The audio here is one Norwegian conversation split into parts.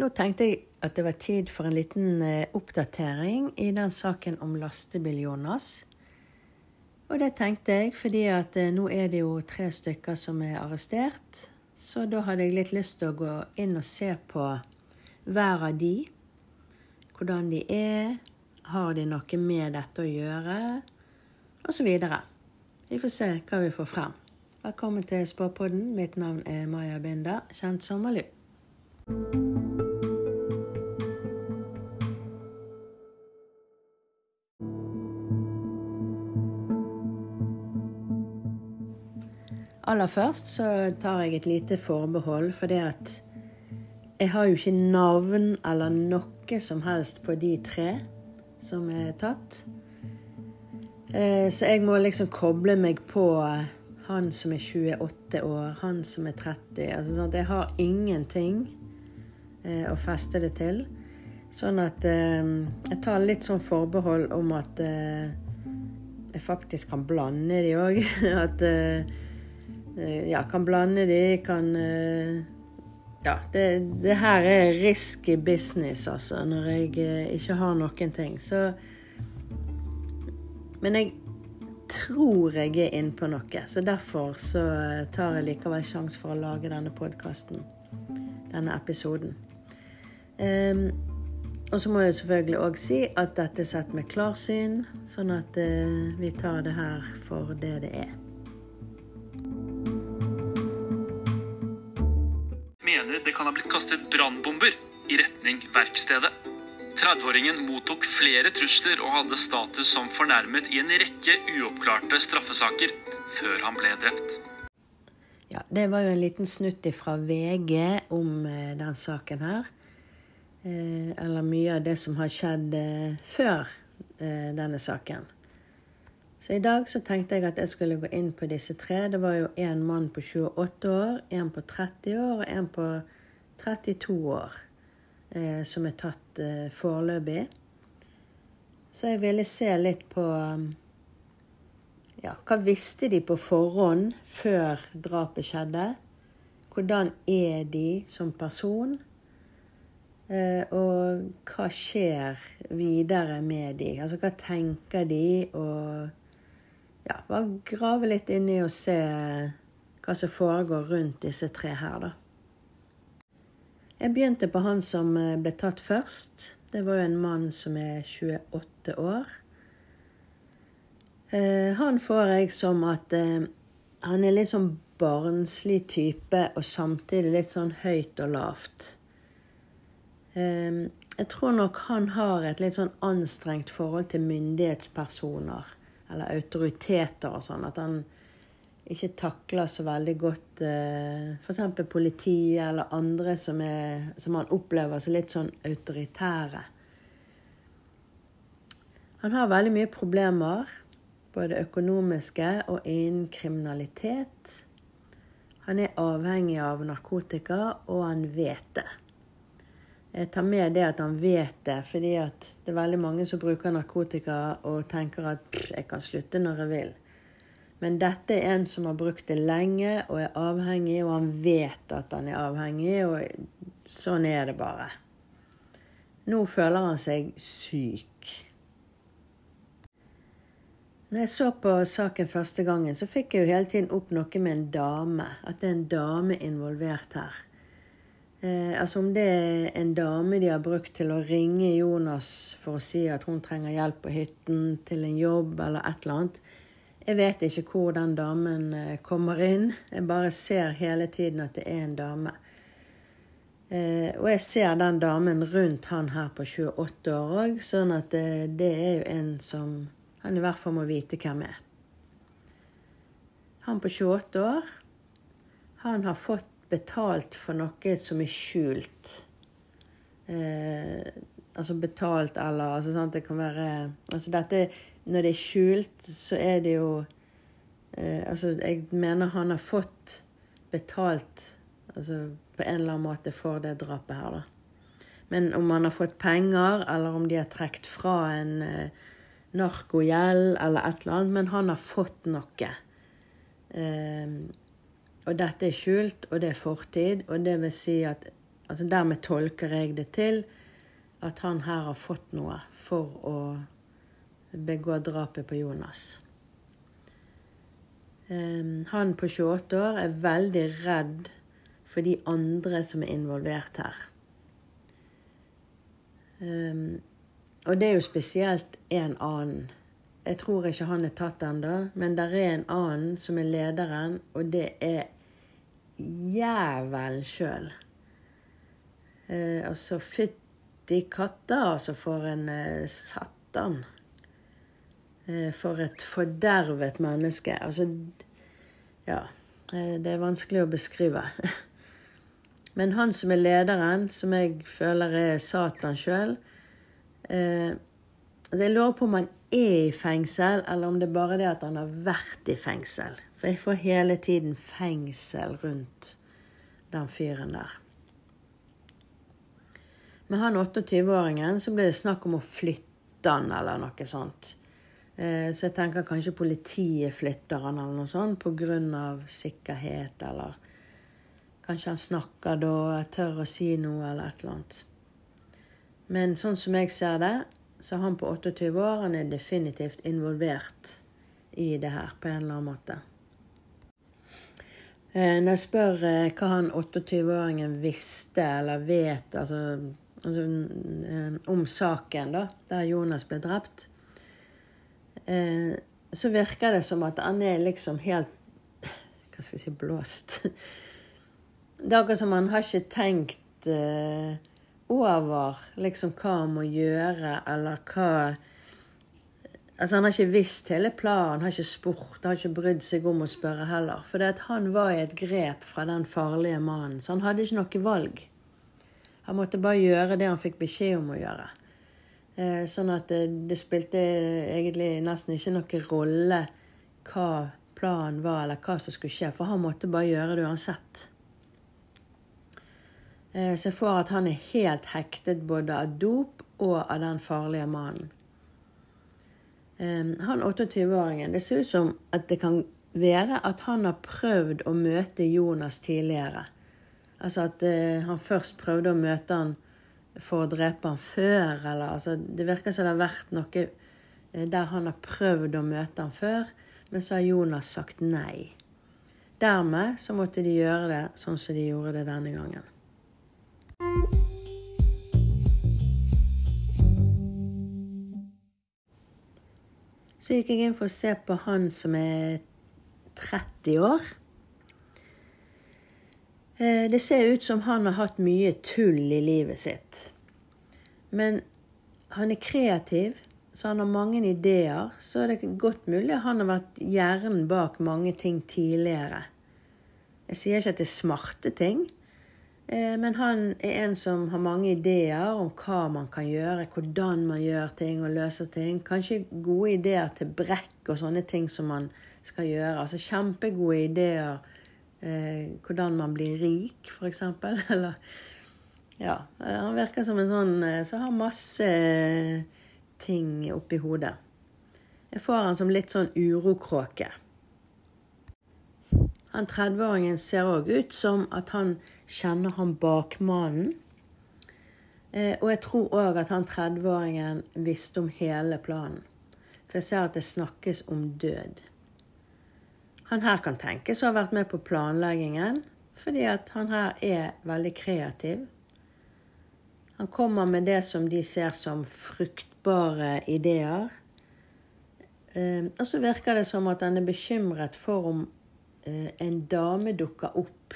Nå tenkte jeg at det var tid for en liten eh, oppdatering i den saken om lastebil-Jonas. Og det tenkte jeg fordi at eh, nå er det jo tre stykker som er arrestert. Så da hadde jeg litt lyst til å gå inn og se på hver av de. Hvordan de er. Har de noe med dette å gjøre? Og så videre. Vi får se hva vi får frem. Velkommen til Spåpodden. Mitt navn er Maja Binder, kjent som Malu. Aller først så tar jeg et lite forbehold, for det at jeg har jo ikke navn eller noe som helst på de tre som er tatt. Eh, så jeg må liksom koble meg på han som er 28 år, han som er 30. Altså sånn jeg har ingenting eh, å feste det til. Sånn at eh, jeg tar litt sånn forbehold om at jeg faktisk kan blande de òg. At ja, kan blande de, kan eh, Ja, det, det, her er risky business, altså, når jeg eh, ikke har noen ting. Så Men jeg tror jeg er inne på noe, så derfor så tar jeg likevel sjanse for å lage denne podkasten. Denne episoden. Um, og så må jeg selvfølgelig òg si at dette er sett med klarsyn, sånn at uh, vi tar det her for det det er. Kastet brannbomber i retning verkstedet. 30-åringen mottok flere trusler og hadde status som fornærmet i en rekke uoppklarte straffesaker før han ble drept. Ja, Det var jo en liten snutt fra VG om eh, den saken her. Eh, eller mye av det som har skjedd eh, før denne saken. Så i dag så tenkte jeg at jeg skulle gå inn på disse tre. Det var jo en mann på 28 år, en på 30 år og en på 32 år eh, som er tatt eh, foreløpig. Så jeg ville se litt på ja, hva visste de på forhånd før drapet skjedde? Hvordan er de som person? Eh, og hva skjer videre med de? Altså hva tenker de? og ja, bare grave litt inni og se hva som foregår rundt disse tre her, da. Jeg begynte på han som eh, ble tatt først. Det var jo en mann som er 28 år. Eh, han får jeg som at eh, han er litt sånn barnslig type, og samtidig litt sånn høyt og lavt. Jeg tror nok han har et litt sånn anstrengt forhold til myndighetspersoner eller autoriteter og sånn. At han ikke takler så veldig godt eh, f.eks. politiet eller andre som, er, som han opplever som litt sånn autoritære. Han har veldig mye problemer, både økonomiske og innen kriminalitet. Han er avhengig av narkotika, og han vet det. Jeg tar med det at han vet det, fordi det er veldig mange som bruker narkotika og tenker at jeg kan slutte når jeg vil. Men dette er en som har brukt det lenge og er avhengig, og han vet at han er avhengig, og sånn er det bare. Nå føler han seg syk. Når jeg så på saken første gangen, så fikk jeg jo hele tiden opp noe med en dame. At det er en dame involvert her. Eh, altså om det er en dame de har brukt til å ringe Jonas for å si at hun trenger hjelp på hytten til en jobb eller et eller annet. Jeg vet ikke hvor den damen eh, kommer inn. Jeg bare ser hele tiden at det er en dame. Eh, og jeg ser den damen rundt han her på 28 år òg, sånn at det, det er jo en som han i hvert fall må vite hvem er. Han på 28 år, han har fått betalt for noe som er skjult. Eh, altså betalt eller altså sant, Det kan være Altså dette Når det er skjult, så er det jo eh, Altså, jeg mener han har fått betalt altså på en eller annen måte for det drapet her, da. Men om han har fått penger, eller om de har trukket fra en eh, narkogjeld eller et eller annet, men han har fått noe. Eh, og dette er skjult, og det er fortid. Og det vil si at altså Dermed tolker jeg det til at han her har fått noe for å begå drapet på Jonas. Han på 28 år er veldig redd for de andre som er involvert her. Og det er jo spesielt en annen. Jeg tror ikke han er tatt ennå, men det er en annen som er lederen, og det er jævelen sjøl. Eh, altså, fytti katta, altså, for en eh, satan. Eh, for et fordervet menneske. Altså Ja. Eh, det er vanskelig å beskrive. Men han som er lederen, som jeg føler er Satan sjøl eh, altså Jeg lurer på om han er i fengsel, eller om det er bare det at han har vært i fengsel. For jeg får hele tiden fengsel rundt den fyren der. Med han 28-åringen så ble det snakk om å flytte han, eller noe sånt. Eh, så jeg tenker kanskje politiet flytter han eller noe sånt pga. sikkerhet, eller Kanskje han snakker da, tør å si noe, eller et eller annet. Men sånn som jeg ser det, så han på 28 år han er definitivt involvert i det her på en eller annen måte. Eh, når jeg spør eh, hva han 28-åringen visste eller vet altså, altså, eh, om saken da, der Jonas ble drept, så virker det som at han er liksom helt Hva skal jeg si blåst. Det er akkurat som han har ikke tenkt over liksom hva han må gjøre, eller hva Altså, han har ikke visst hele planen, har ikke spurt, har ikke brydd seg om å spørre heller. For det at han var i et grep fra den farlige mannen, så han hadde ikke noe valg. Han måtte bare gjøre det han fikk beskjed om å gjøre. Eh, sånn at det, spilte egentlig nesten ikke noen rolle hva planen var, eller hva som skulle skje, for han måtte bare gjøre det uansett. Eh, så jeg får at han er helt hektet både av dop og av den farlige mannen. Han 28-åringen Det ser ut som at det kan være at han har prøvd å møte Jonas tidligere. Altså at han først prøvde å møte han for å drepe han før, eller altså Det virker som det har vært noe uh, der han har prøvd å møte han før, men så har Jonas sagt nei. Dermed så måtte de gjøre det sånn som de gjorde det denne gangen. Så gikk jeg inn for å se på han som er 30 år. Eh, det ser ut som han har hatt mye tull i livet sitt. Men han er kreativ, så han har mange ideer. Så er det godt mulig han har vært hjernen bak mange ting tidligere. Jeg sier ikke at det er smarte ting, Eh, men han er en som har mange ideer om hva man kan gjøre, hvordan man gjør ting og løser ting. Kanskje gode ideer til brekk og sånne ting som man skal gjøre. Altså kjempegode ideer eh, hvordan man blir rik, f.eks. Eller Ja. Han virker som en sånn eh, som har masse ting oppi hodet. Jeg får han som litt sånn urokråke. Han 30-åringen ser òg ut som at han kjenner han bakmannen. Eh, og jeg tror òg at han 30-åringen visste om hele planen. For jeg ser at det snakkes om død. Han her kan tenkes å ha vært med på planleggingen, fordi at han her er veldig kreativ. Han kommer med det som de ser som fruktbare ideer. Eh, og så virker det som at han er bekymret for om Eh, en dame dukker opp.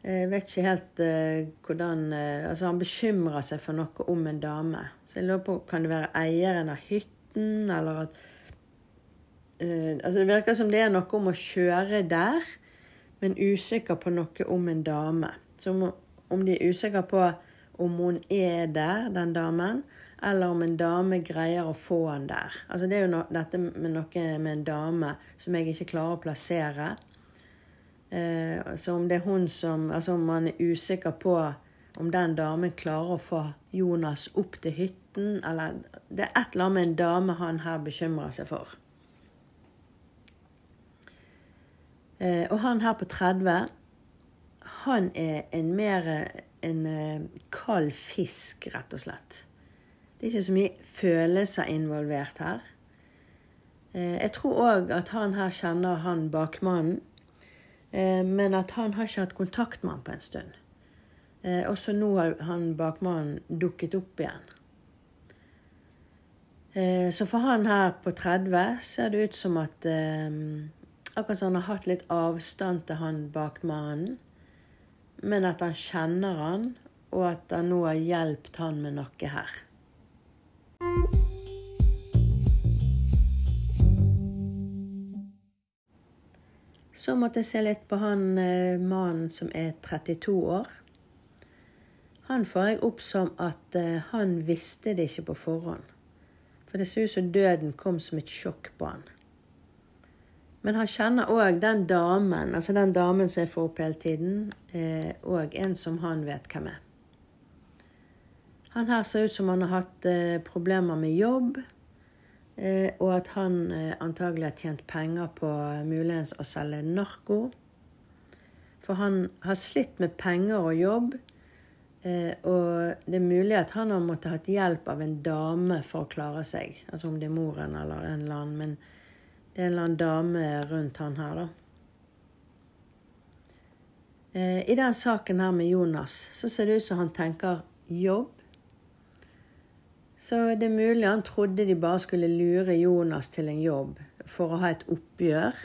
Jeg vet ikke helt uh, hvordan uh, Altså, han bekymrer seg for noe om en dame. Så jeg lurer på Kan det være eieren av hytten, eller at Altså, det virker som det er noe om å kjøre der, men usikker på noe om en dame. Så om, om de er usikre på om hun er der, den damen, eller om en dame greier å få han der. Altså Det er jo no dette med noe med en dame som jeg ikke klarer å plassere. Eh, så om det er hun som Altså om man er usikker på om den damen klarer å få Jonas opp til hytten, eller Det er et eller annet med en dame han her bekymrer seg for. Eh, og han her på 30, han er en mer en eh, kald fisk, rett og slett. Det er ikke så mye følelser involvert her. Eh, jeg tror òg at han her kjenner han bakmannen, eh, men at han har ikke hatt kontakt med han på en stund. Eh, også nå har han bakmannen dukket opp igjen. Eh, så for han her på 30 ser det ut som at eh, Akkurat som han har hatt litt avstand til han bak mannen, Men at han kjenner han, og at han nå har hjulpet han med noe her. Så måtte jeg se litt på han eh, mannen som er 32 år. Han får jeg opp som at eh, han visste det ikke på forhånd. For det ser ut som døden kom som et sjokk på han. Men han kjenner òg den damen, altså den damen som jeg får opp hele tiden, eh, en som han vet hvem er. Han her ser ut som han har hatt eh, problemer med jobb, eh, og at han antagelig har tjent penger på muligens å selge narko. For han har slitt med penger og jobb, og det er mulig at han har måttet hatt hjelp av en dame for å klare seg. Altså om det er moren eller en eller annen, men det er en eller annen dame rundt han her, da. Eh, I den saken her med Jonas så ser det ut som han tenker jobb. Så det er mulig han trodde de bare skulle lure Jonas til en jobb for å ha et oppgjør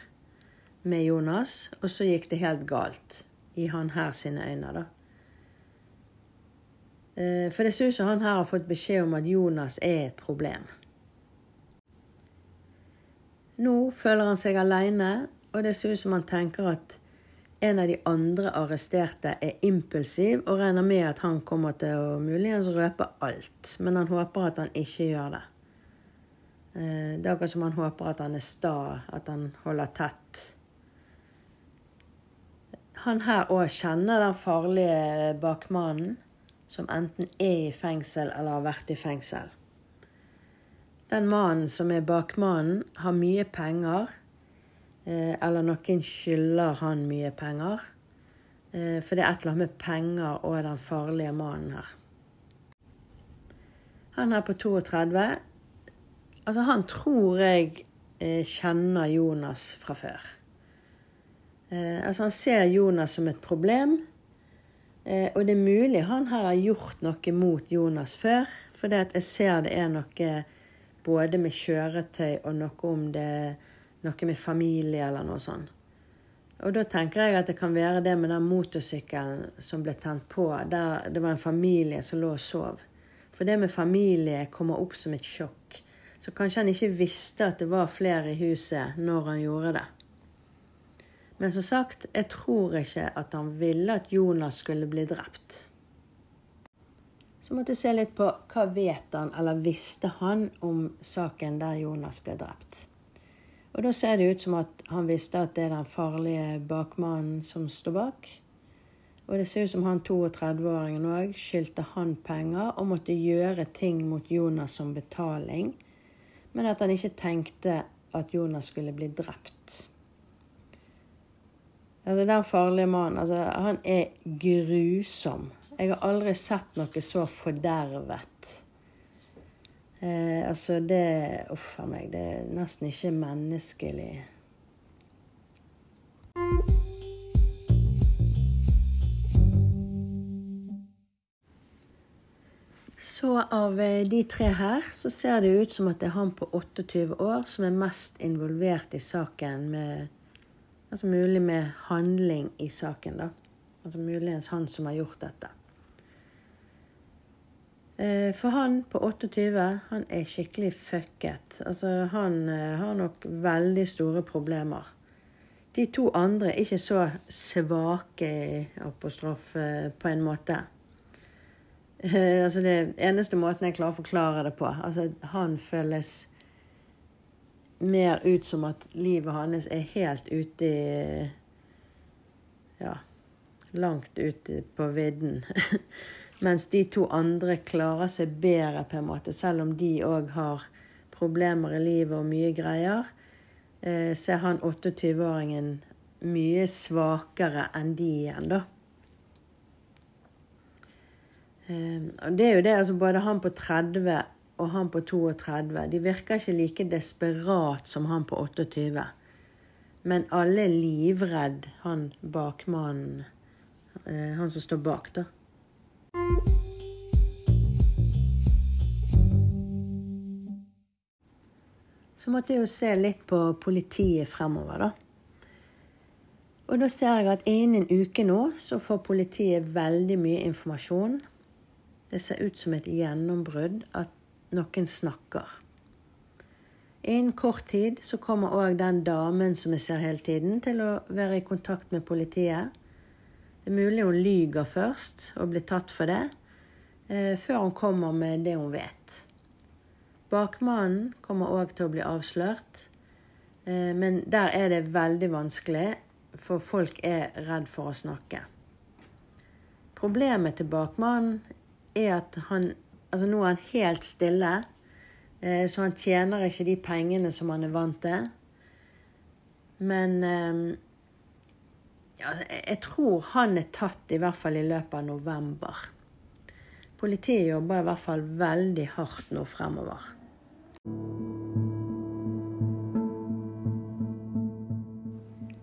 med Jonas, og så gikk det helt galt i han her sine øyne, da. Eh, for det ser ut som han her har fått beskjed om at Jonas er et problem. Nå føler han seg aleine, og det ser ut som han tenker at en av de andre arresterte er impulsiv og regner med at han kommer til å muligens røpe alt. Men han håper at han ikke gjør det. Eh, det er akkurat som han håper at han er sta, at han holder tett. Han her òg kjenner den farlige bakmannen som enten er i fengsel eller har vært i fengsel. Den mannen som er bakmannen, har mye penger, eh, eller noen skylder han mye penger. Eh, for det er et eller annet med penger og den farlige mannen her. Han er på 32. Altså, han tror jeg eh, kjenner Jonas fra før. Altså, han ser Jonas som et problem. Og det er mulig han her har gjort noe mot Jonas før. For jeg ser det er noe både med kjøretøy og noe om det noe med familie eller noe sånt. Og da tenker jeg at det kan være det med den motorsykkelen som ble tent på, der det var en familie som lå og sov. For det med familie kommer opp som et sjokk. Så kanskje han ikke visste at det var flere i huset når han gjorde det. Men som sagt, jeg tror ikke at han ville at Jonas skulle bli drept. Så måtte jeg se litt på hva vet han, eller visste han om saken der Jonas ble drept. Og da ser det ut som at han visste at det er den farlige bakmannen som står bak. Og det ser ut som han 32-åringen òg skyldte han penger og måtte gjøre ting mot Jonas som betaling, men at han ikke tenkte at Jonas skulle bli drept. Altså, Den farlige mannen, altså, han er grusom. Jeg har aldri sett noe så fordervet. Eh, altså, det Uff a meg. Det er nesten ikke menneskelig. Så av eh, de tre her, så ser det ut som at det er han på 28 år som er mest involvert i saken med Altså mulig med handling i saken, da. Altså muligens han som har gjort dette. Eh, for han på 28, han er skikkelig fucket. Altså, han eh, har nok veldig store problemer. De to andre er ikke så svake apostrof eh, på en måte. Altså det eneste måten jeg klarer å forklare det på. Altså, han føles mer ut som at livet hans er helt ute i Ja, langt ute på vidden. Mens de to andre klarer seg bedre, på en måte, selv om de òg har problemer i livet og mye greier. Eh, så er han 28-åringen mye svakere enn de igjen, da. Eh, og det er jo det, altså både han på 30 og han på 32, de virker ikke like desperat som han på 28. Men alle er livredd han bakmannen, eh, han som står bak, da. Så måtte jeg jo se litt på politiet fremover, da. Og da ser jeg at innen en uke nå så får politiet veldig mye informasjon. Det ser ut som et gjennombrudd at noen snakker. Innen kort tid så kommer òg den damen som jeg ser hele tiden, til å være i kontakt med politiet. Det er mulig hun lyger først og blir tatt for det, eh, før hun kommer med det hun vet. Bakmannen kommer òg til å bli avslørt, eh, men der er det veldig vanskelig for folk er redd for å snakke. Problemet til bakmannen er at han Altså nå er han helt stille, eh, så han tjener ikke de pengene som han er vant til. Men ja, jeg tror han er tatt i hvert fall i løpet av november. Politiet jobber i hvert fall veldig hardt nå fremover.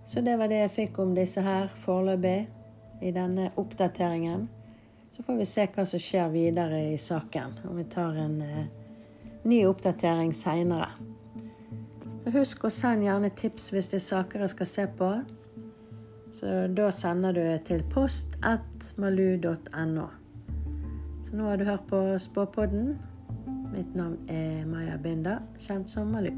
Så det var det jeg fikk om disse her foreløpig i denne oppdateringen. Så får vi se hva som skjer videre i saken, om vi tar en eh, ny oppdatering seinere. Så husk å sende gjerne tips hvis det er saker jeg skal se på. Så da sender du til post at malu.no. Så nå har du hørt på Spåpodden. Mitt navn er Maja Binder, kjent som Malu.